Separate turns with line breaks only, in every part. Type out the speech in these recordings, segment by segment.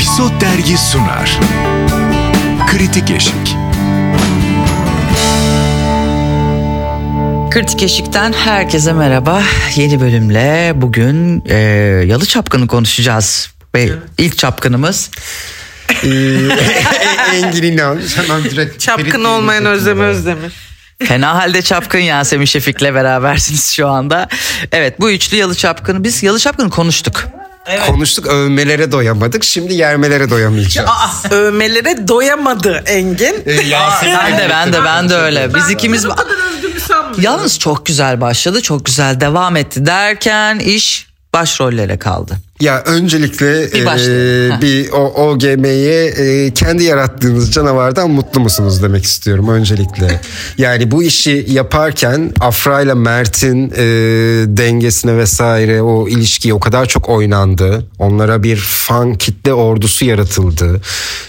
Episod Dergi sunar. Kritik Eşik.
Kritik Eşik'ten herkese merhaba. Yeni bölümle bugün e, Yalı Çapkını konuşacağız. Ve ilk çapkınımız
Engin İnan. Hemen direkt
Çapkın olmayan Özlem Özdemir.
fena halde çapkın Yasemin Şefik'le berabersiniz şu anda. Evet bu üçlü Yalı Çapkını biz Yalı Çapkını konuştuk.
Konuştuk övmelere doyamadık. Şimdi yermelere doyamayacağız.
Övmelere doyamadı Engin.
Ben de ben de ben de öyle. Biz ikimiz
O kadar özgür sanmıyorum.
yalnız çok güzel başladı. Çok güzel devam etti derken iş başrollere kaldı.
Ya öncelikle
Bir başlayalım.
e, bir o OGM'ye e, kendi yarattığınız canavardan mutlu musunuz demek istiyorum öncelikle. yani bu işi yaparken Afra ile Mert'in e, dengesine vesaire o ilişkiye o kadar çok oynandı. Onlara bir fan kitle ordusu yaratıldı.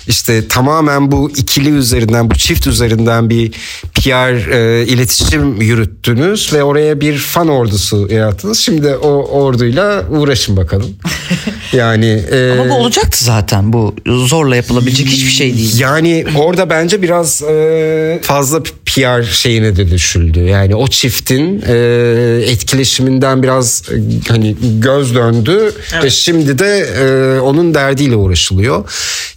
İşte tamamen bu ikili üzerinden bu çift üzerinden bir PR e, iletişim yürüttünüz ve oraya bir fan ordusu yarattınız. Şimdi o orduyla uğraşın bakalım. Yani e,
Ama bu olacaktı zaten. Bu zorla yapılabilecek hiçbir şey değil.
yani orada bence biraz e, fazla PR şeyine de düşüldü. Yani o çiftin e, etkileşiminden biraz e, hani göz döndü ve şimdi de e, onun derdiyle uğraşılıyor.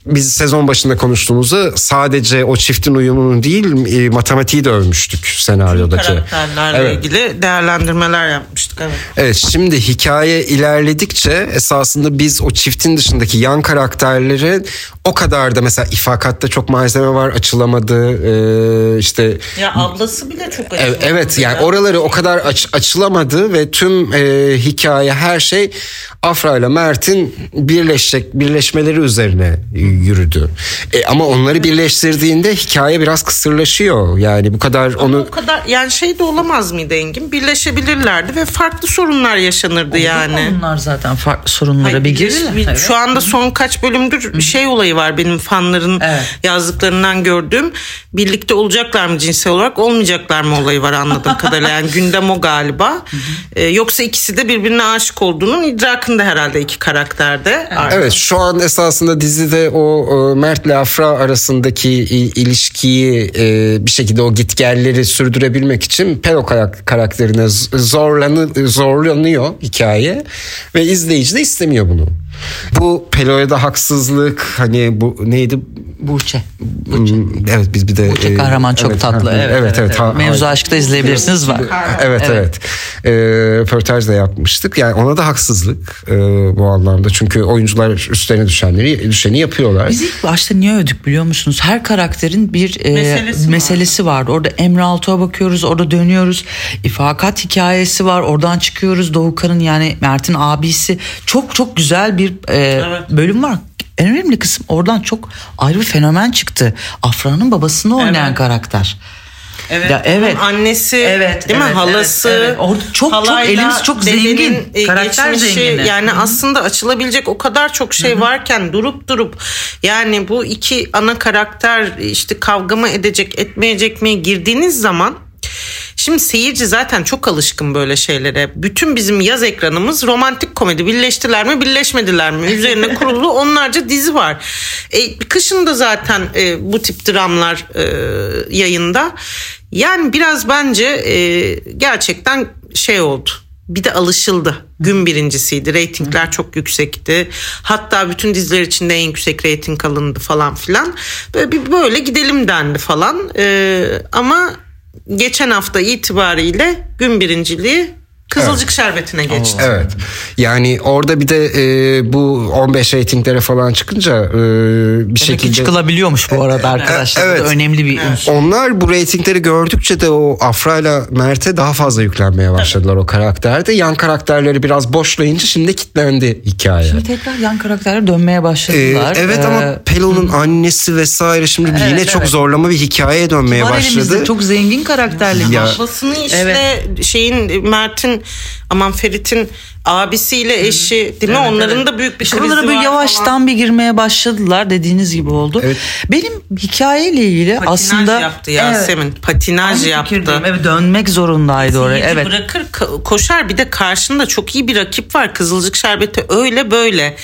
Biz sezon başında konuştuğumuzda sadece o çiftin uyumunu değil e, matematiği de övmüştük senaryodaki.
Karakterlerle
Evet.
ilgili değerlendirmeler yapmıştık. Evet.
Evet şimdi hikaye ilerledikçe esasında biz o çiftin dışındaki yan karakterleri o kadar da mesela ifakatta çok malzeme var açılamadı ee, işte
Ya ablası bile çok
Evet, evet yani oraları o kadar aç- açılamadı ve tüm e, hikaye her şey Afra ile Mert'in birleşecek birleşmeleri üzerine yürüdü. E, ama onları birleştirdiğinde hikaye biraz kısırlaşıyor. Yani bu kadar onu
O kadar yani şey de olamaz mıydı Engin? Birleşebilirlerdi ve farklı sorunlar yaşanırdı yani.
Bunlar zaten farklı sorunlara
Hayır,
bir
bir-
Evet.
Şu anda son kaç bölümdür şey olayı var benim fanların
Evet.
yazdıklarından gördüğüm. Birlikte olacaklar mı cinsel olarak olmayacaklar mı olayı var anladığım kadarıyla. Yani gündem o galiba. Ee, yoksa ikisi de birbirine aşık olduğunun idrakında herhalde iki karakterde.
Evet şu an esasında dizide o e, Mert'le Afra arasındaki ilişkiyi e, bir şekilde o gitgelleri sürdürebilmek için Pero karak- karakterine zorlanı, zorlanıyor hikaye ve izleyici de istemiyor bunu. Bu Pelo'ya da haksızlık hani bu neydi?
Burçe.
Hmm, Evet biz bir de
Burçe
e,
kahraman çok
evet,
tatlı.
ha,
Evet, evet, evet.
ha-
Mevzu aşkta izleyebilirsiniz var.
Evet evet. Ee, röportaj da yapmıştık. Yani ona da haksızlık e, bu anlamda. Çünkü oyuncular üstlerine düşenleri düşeni yapıyorlar.
Biz ilk başta niye övdük biliyor musunuz? Her karakterin bir e,
Meselesi var.
meselesi vardı. Orada Emre Altuğ'a bakıyoruz, orada dönüyoruz. İfakat hikayesi var, oradan çıkıyoruz. Doğukan'ın yani Mert'in abisi. Çok çok güzel bir e, bölüm var. En önemli kısım oradan çok ayrı bir fenomen çıktı. Afra'nın babasını oynayan
Evet.
karakter.
Evet.
Ya, evet.
Annesi,
Evet,
değil mi?
evet,
Halası.
evet, evet. Orada çok- çok
halayla
elimiz çok zengin.
e,
Karakter
geçmişi,
zengini.
Yani aslında açılabilecek o kadar çok şey varken durup durup yani bu iki ana karakter işte kavga mı edecek, etmeyecek mi girdiğiniz zaman Şimdi seyirci zaten çok alışkın böyle şeylere. Bütün bizim yaz ekranımız romantik komedi. Birleştiler mi, birleşmediler mi? Üzerine kurulu onlarca dizi var. E, kışın da zaten e, bu tip dramlar e, yayında. Yani biraz bence e, gerçekten şey oldu. Bir de alışıldı. Gün birincisiydi. Reytingler çok yüksekti. Hatta bütün diziler içinde en yüksek reyting alındı falan filan. Böyle bir böyle gidelim dendi falan. E, ama geçen hafta itibariyle gün birinciliği Kızılcık Şerbeti'ne geçti.
Evet. Yani orada bir de e, bu 15 reytinglere falan çıkınca e, bir
Demek ki
şekilde
çıkılabiliyormuş bu arada arkadaşlar. Bu da
evet.
önemli bir unsur.
onlar bu reytingleri gördükçe de o Afra ile Mert'e daha fazla yüklenmeye başladılar o karakterde. Yan karakterleri biraz boşlayınca şimdi kitlendi hikaye.
Şimdi tekrar yan karakterler dönmeye
Ee,
başladılar.
evet ama
Ee,
Pelo'nun annesi vesaire şimdi yine
Evet,
çok
evet.
zorlama bir hikayeye dönmeye
var
başladı.
elimizde çok zengin karakterli.
Ya-
Babasını işte şeyin Mert'in aman Ferit'in abisiyle eşi değil mi? Onların da büyük bir
İşte
krizi
buralara böyle
var
yavaştan
falan.
bir girmeye başladılar dediğiniz gibi oldu.
Evet.
Benim hikayeyle ilgili
Patinaj
aslında
yaptı Yasemin. Patinaj
Aynı
yaptı.
fikirdeyim. Evet dönmek zorundaydı oraya.
Seyirci
Evet.
bırakır koşar bir de karşında çok iyi bir rakip var Kızılcık Şerbeti öyle böyle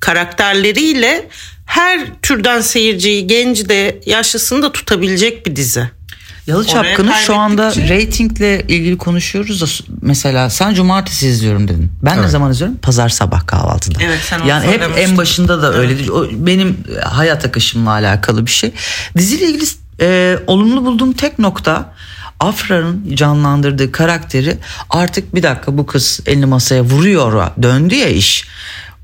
karakterleriyle her türden seyirciyi genci de yaşlısını da tutabilecek bir dizi.
Yalı Çapkını şu anda
kaybettikçe-
reytingle ilgili konuşuyoruz da mesela sen cumartesi izliyorum dedin. Ben ne zaman izliyorum? Pazar sabah kahvaltıda.
Evet, sen onu
Yani hep en başında da öyle. O benim hayat akışımla alakalı bir şey. Diziyle ilgili e, olumlu bulduğum tek nokta Afra'nın canlandırdığı karakteri artık bir dakika bu kız elini masaya vuruyor döndü ya iş.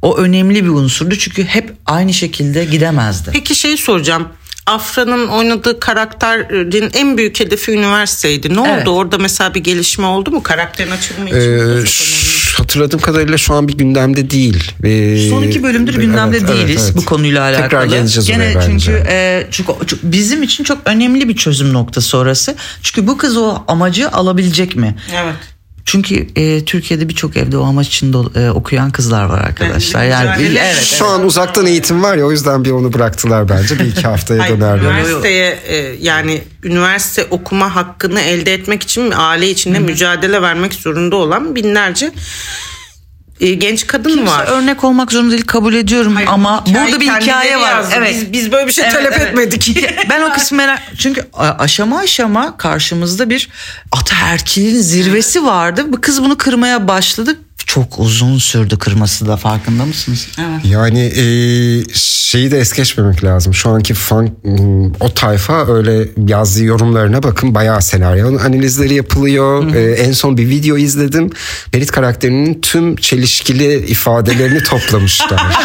O önemli bir unsurdu çünkü hep aynı şekilde gidemezdi.
Peki şey soracağım. Afra'nın oynadığı karakterin en büyük hedefi üniversiteydi. Ne
Evet.
oldu? Orada mesela bir gelişme oldu mu? Karakterin açılımı için.
Ee, ş- hatırladığım kadarıyla şu an bir gündemde değil. Ee,
Son iki bölümdür gündemde
evet,
değiliz
evet, evet.
bu konuyla alakalı.
Tekrar geleceğiz
Gene
oraya bence.
çünkü e, çünkü çünkü bizim için çok önemli bir çözüm noktası orası. Çünkü bu kız o amacı alabilecek mi?
Evet.
Çünkü e, Türkiye'de birçok evde o amaç için dolu- e, okuyan kızlar var arkadaşlar.
Evet,
Yani
mücadele.
evet.
Şu an uzaktan eğitim var ya o yüzden bir onu bıraktılar bence. Bir iki haftaya dönerler.
üniversiteye e, yani üniversite okuma hakkını elde etmek için aile içinde mücadele vermek zorunda olan binlerce e, genç kadın
Kimse
var.
örnek olmak zorunda değil kabul ediyorum
Hayır,
ama burada bir hikaye var.
yazdı.
Evet.
Biz- biz böyle bir şey talep etmedik.
ben o kısmı merak çünkü aşama aşama karşımızda bir ataerkilin zirvesi vardı. Bu kız bunu kırmaya başladı. Çok uzun sürdü kırması da farkında mısınız?
Yani e, şeyi de es geçmemek lazım. Şu anki fan hmm, o tayfa öyle yazdığı yorumlarına bakın bayağı senaryo analizleri yapılıyor. E, en son bir video izledim. Berit karakterinin tüm çelişkili ifadelerini toplamışlar.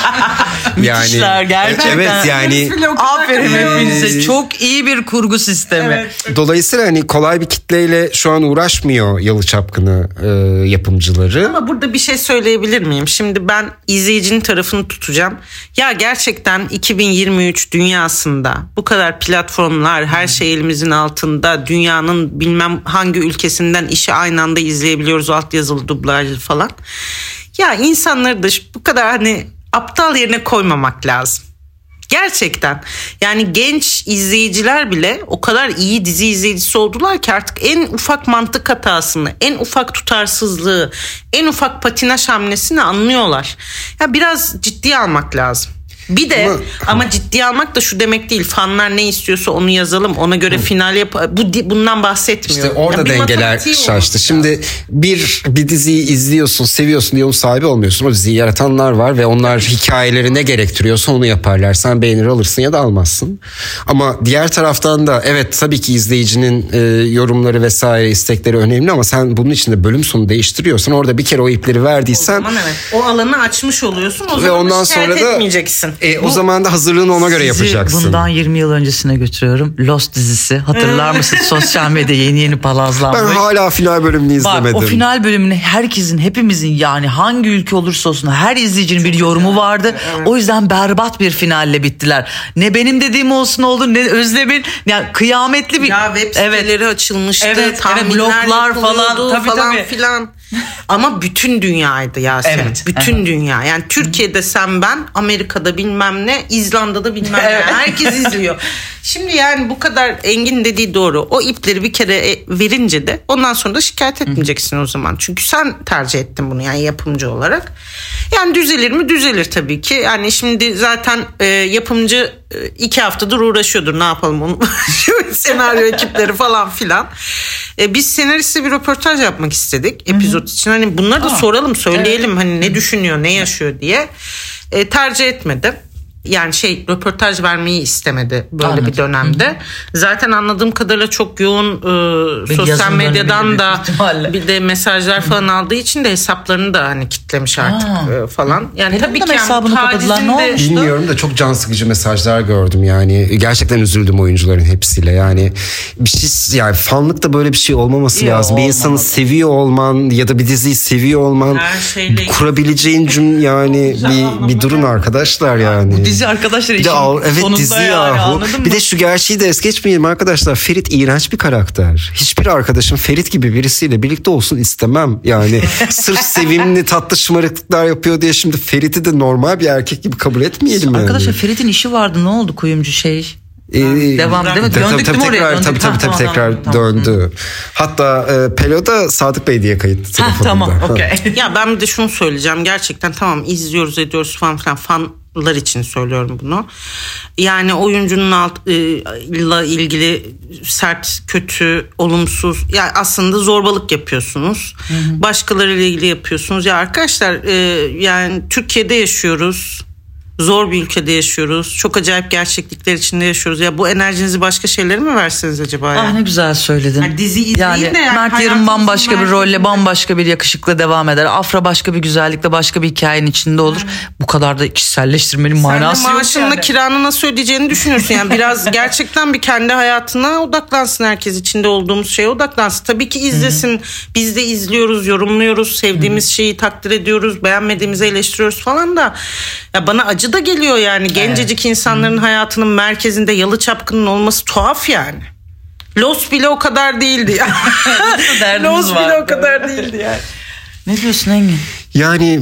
Müthişler gerçekten.
Evet yani
Aferin hepinize. Çok iyi bir kurgu sistemi.
dolayısıyla hani kolay bir kitleyle şu an uğraşmıyor Yalı Çapkını e, yapımcıları.
Ama burada bir şey söyleyebilir miyim? Şimdi ben izleyicinin tarafını tutacağım. Ya gerçekten 2023 dünyasında bu kadar platformlar, her şey elimizin altında, dünyanın bilmem hangi ülkesinden işi aynı anda izleyebiliyoruz altyazılı dublaj falan. Ya insanları da bu kadar hani aptal yerine koymamak lazım. Gerçekten yani genç izleyiciler bile o kadar iyi dizi izleyicisi oldular ki artık en ufak mantık hatasını, en ufak tutarsızlığı, en ufak patinaj hamlesini anlıyorlar. Ya biraz ciddiye almak lazım. Bir de ama,
Ama-
ciddiye almak da şu demek değil. Fanlar ne istiyorsa onu yazalım. Ona göre final yap. Bu bundan bahsetmiyorum.
İşte orada
Ya bir
dengeler şaştı. Şimdi bir bir diziyi izliyorsun, seviyorsun diye onun sahibi olmuyorsun. O diziyi yaratanlar var ve onlar hikayeleri ne gerektiriyorsa onu yaparlar. Sen beğenir alırsın ya da almazsın. Ama diğer taraftan da evet tabii ki izleyicinin e, yorumları vesaire istekleri önemli ama sen bunun içinde bölüm sonu değiştiriyorsan orada bir kere o ipleri verdiysen
Aman evet. O alanı açmış oluyorsun. O
ve
zaman
ondan sonra da
etmeyeceksin.
E, o zaman da hazırlığını ona göre
Sizi
yapacaksın.
bundan 20 yıl öncesine götürüyorum. Lost dizisi. Hatırlar mısınız? Sosyal medya yeni yeni
Ben
palazlanmış.
hala final bölümünü
Bak
izlemedim.
o final bölümüne herkesin hepimizin yani hangi ülke olursa olsun her izleyicinin bir yorumu vardı. O yüzden berbat bir finalle bittiler. Ne benim dediğim olsun oldu ne Özlem'in yani kıyametli bir
Ya web siteleri açılmıştı.
Evet, evet, bloglar falan, tabii,
falan
tabii.
filan. Ama bütün dünyaydı Yasemin.
Evet,
Bütün dünya. Yani Türkiye'de sen ben, Amerika'da bilmem ne, İzlanda'da bilmem
Evet.
ne. Herkes izliyor. Şimdi yani bu kadar Engin dediği doğru. O ipleri bir kere e, verince de ondan sonra da şikayet etmeyeceksin o zaman. Çünkü sen tercih ettin bunu yani yapımcı olarak. Yani düzelir mi? Düzelir tabii ki. Yani şimdi zaten e, yapımcı e, iki haftadır uğraşıyordur. Ne yapalım onu? Senaryo ekipleri falan filan. E, biz senariste bir röportaj yapmak istedik epizod için. Hani bunları da soralım, söyleyelim hani ne düşünüyor, ne yaşıyor diye. E, tercih etmedi. Yani şey röportaj vermeyi istemedi böyle
Anladım.
bir dönemde. Zaten anladığım kadarıyla çok yoğun e,
Bir
sosyal medyadan da
ihtimalle.
bir de mesajlar falan aldığı için de hesaplarını da hani kitlemiş artık e, falan. Yani
Benim
tabii ki yani
hesabını kapadılar. Ne
tacizin de-
olmuş?
Bilmiyorum da çok can sıkıcı mesajlar gördüm yani. Gerçekten üzüldüm oyuncuların hepsiyle. Yani bir şey yani fanlık da böyle bir şey olmaması
Ya,
lazım. Bir insanı seviyor olman ya da bir diziyi seviyor olman kurabileceğin cüm yani bir bir durun arkadaşlar yani.
Dizi arkadaşlar işin
al- evet
sonunda
dizi
yani,
yahu.
anladın
Bir
mı?
de şu gerçeği de es geçmeyelim arkadaşlar. Ferit iğrenç bir karakter. Hiçbir arkadaşım Ferit gibi birisiyle birlikte olsun istemem. Yani sırf sevimli tatlı şımarıklıklar yapıyor diye şimdi Ferit'i de normal bir erkek gibi kabul etmeyelim yani.
Arkadaşlar Ferit'in işi vardı ne oldu kuyumcu şey?
Ee,
Devam değil mi?
tabii,
Döndük
tabii,
mi oraya?
tekrar,
Döndük.
Tabii tabii, tabii
tamam,
tekrar
tamam, tamam.
döndü. Hatta e, Pelo'da Sadık Bey diye kayıtlı
Ha,
telefonunda.
tamam okey.
Ya ben bir de şunu söyleyeceğim. Gerçekten tamam izliyoruz ediyoruz falan filan. Fan lar için söylüyorum bunu. Yani oyuncunun altla ilgili sert, kötü, olumsuz yani aslında zorbalık yapıyorsunuz. Başkalarıyla ilgili yapıyorsunuz. Ya arkadaşlar e, yani Türkiye'de yaşıyoruz. Zor bir ülkede yaşıyoruz. Çok acayip gerçeklikler içinde yaşıyoruz. Ya bu enerjinizi başka şeylere mi verseniz acaba? ya?
Ah ne güzel söyledin.
Yani dizi izleyin
yani,
de yani
Mert yarın bambaşka bir rolle bambaşka bir yakışıkla devam eder. Afra başka bir güzellikle başka bir hikayenin içinde olur. Bu kadar da kişiselleştirmenin
Sen de
manası yok
maaşınla
yani.
kiranı nasıl ödeyeceğini düşünürsün. Yani biraz gerçekten bir kendi hayatına odaklansın herkes içinde olduğumuz şeye odaklansın. Tabii ki izlesin. Biz de izliyoruz, yorumluyoruz, sevdiğimiz şeyi takdir ediyoruz, beğenmediğimizi eleştiriyoruz falan da. Ya bana acı da geliyor yani gencecik insanların hayatının merkezinde yalı çapkının olması tuhaf yani. Los bile o kadar değildi ya. Los bile o kadar değildi yani.
Ne diyorsun Engin?
Yani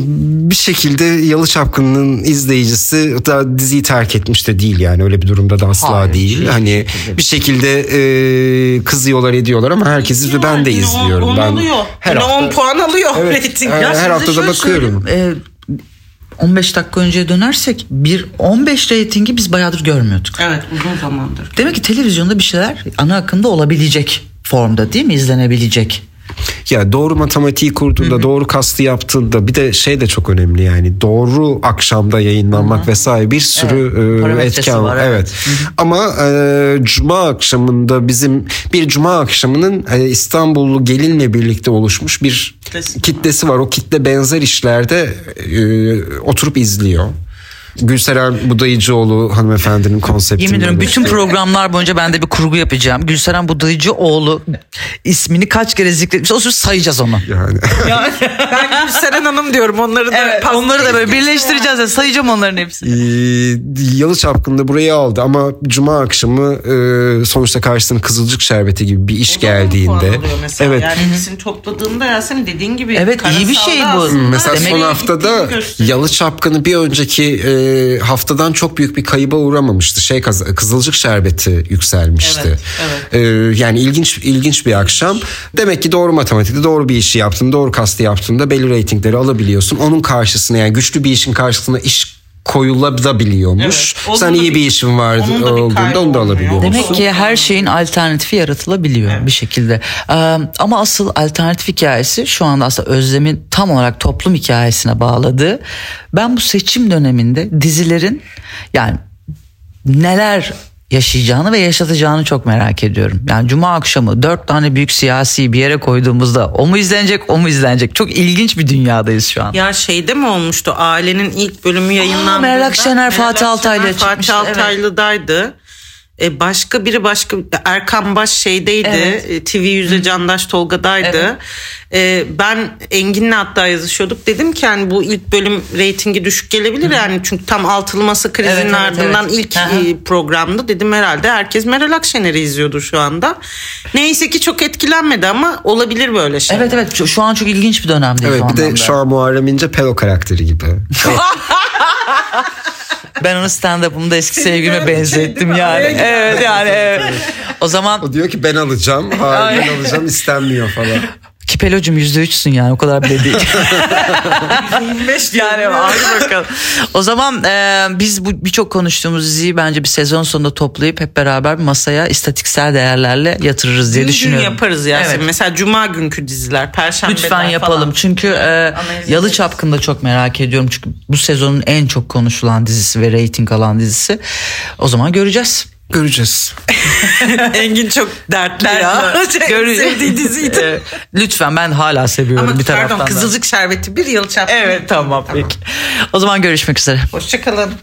bir şekilde Yalı Çapkını'nın izleyicisi da diziyi terk etmiş de değil yani öyle bir durumda da asla
Hayır,
değil.
hiç
hani bir şekilde e, kızıyorlar ediyorlar ama herkes izliyor ben de
Yine on-
izliyorum.
on
ben
alıyor.
her
Yine
hafta
10 puan alıyor.
Evet,
rating.
her-
Ya
her
size
hafta da
şöyle
bakıyorum.
söyleyeyim, e, 15 dakika önceye dönersek bir 15 reytingi biz bayağıdır görmüyorduk.
Evet uzun zamandır.
Demek ki televizyonda bir şeyler ana akımda olabilecek formda değil mi? İzlenebilecek.
Ya doğru matematiği kurduğunda, doğru kastı yaptığında bir de şey de çok önemli yani doğru akşamda yayınlanmak vesaire bir sürü
Evet,
e, etken
var,
var. Evet. Ama e, cuma akşamında bizim bir cuma akşamının e, İstanbullu gelinle birlikte oluşmuş bir
Kitlesi.
kitlesi var. O kitle benzer işlerde e, oturup izliyor. Gülseren Budayıcıoğlu hanımefendinin konseptini.
Yemin ediyorum bütün programlar boyunca ben de bir kurgu yapacağım. Gülseren Budayıcıoğlu ismini kaç kere zikretmiş. O sırada sayacağız onu.
yani
Ben Gülseren Hanım diyorum onları da
Evet, onları da böyle birleştireceğiz. Yani sayacağım onların hepsini.
Ee, Yalı Çapkın'da burayı aldı ama Cuma akşamı e, sonuçta karşısına Kızılcık Şerbeti gibi bir iş
O
geldiğinde evet
Yani ikisini topladığında Yasemin dediğin gibi.
Evet, iyi bir şey bu.
aslında
mesela
Demek-
son haftada. Yalı Çapkın'ı bir önceki e, haftadan çok büyük bir kayıba uğramamıştı. Şey Kızılcık Şerbeti yükselmişti.
Evet,
Ee, yani ilginç ilginç bir akşam. Demek ki doğru matematikte doğru bir işi yaptın, doğru kastı yaptığında belli reytingleri alabiliyorsun. Onun karşısına yani güçlü bir işin karşısına iş koyulabiliyormuş.
Evet,
Sen iyi
bir-
bir işin var
onun da
olduğunda onu da alabiliyorsun.
Demek ki her şeyin alternatifi yaratılabiliyor bir şekilde. Ama asıl alternatif hikayesi şu anda aslında Özlem'in tam olarak toplum hikayesine bağladığı. Ben bu seçim döneminde dizilerin yani neler yaşayacağını ve yaşatacağını çok merak ediyorum. Yani cuma akşamı dört tane büyük siyasi bir yere koyduğumuzda o mu izlenecek o mu izlenecek? Çok ilginç bir dünyadayız şu an.
Ya şeyde mi olmuştu? Ailenin ilk bölümü yayınlandığında.
Meral Akşener, Fatih Altaylı
Fatih
evet.
E başka biri başka Erkan Baş şeydeydi.
Evet.
E, TV yüzde Candaş Tolga'daydı. E, ben Engin'le hatta yazışıyorduk. Dedim ki hani bu ilk bölüm reytingi düşük gelebilir yani. Çünkü tam altılı masa krizinin
Evet, evet,
ardından
evet.
ilk
Hı hı.
e, programdı. Dedim herhalde herkes Meral Akşener'i izliyordur şu anda. Neyse ki çok etkilenmedi ama olabilir böyle şey.
Evet evet şu, şu an çok ilginç bir dönemdeyiz
Evet bir de şu an Muharrem İnce Pelo karakteri gibi.
Ben onu stand-up'ımda eski sevgilime benzettim yani. Evet yani evet. O zaman
O diyor ki ben alacağım. Hayır ben alacağım istenmiyor falan.
Kipelocum yüzde üçsün yani o kadar bile değil. yani hadi bakalım. O zaman e, biz bu birçok konuştuğumuz diziyi bence bir sezon sonunda toplayıp hep beraber masaya istatiksel değerlerle yatırırız diye
Gün gün
düşünüyorum.
yaparız Yasemin.
Evet.
Mesela cuma günkü diziler, perşembe
Lütfen yapalım. Çünkü e, Yalı Çapkın'da çok merak ediyorum. Çünkü bu sezonun en çok konuşulan dizisi ve reyting alan dizisi. O zaman göreceğiz.
Göreceğiz.
Engin çok dertli ya.
Görü-
Sevdiği diziydi.
E, Lütfen ben hala seviyorum
Ama
bir taraftan
pardon
da.
Kızılcık Şerbeti bir yıl çarptı.
Evet tamam peki. O zaman görüşmek üzere.
Hoşçakalın.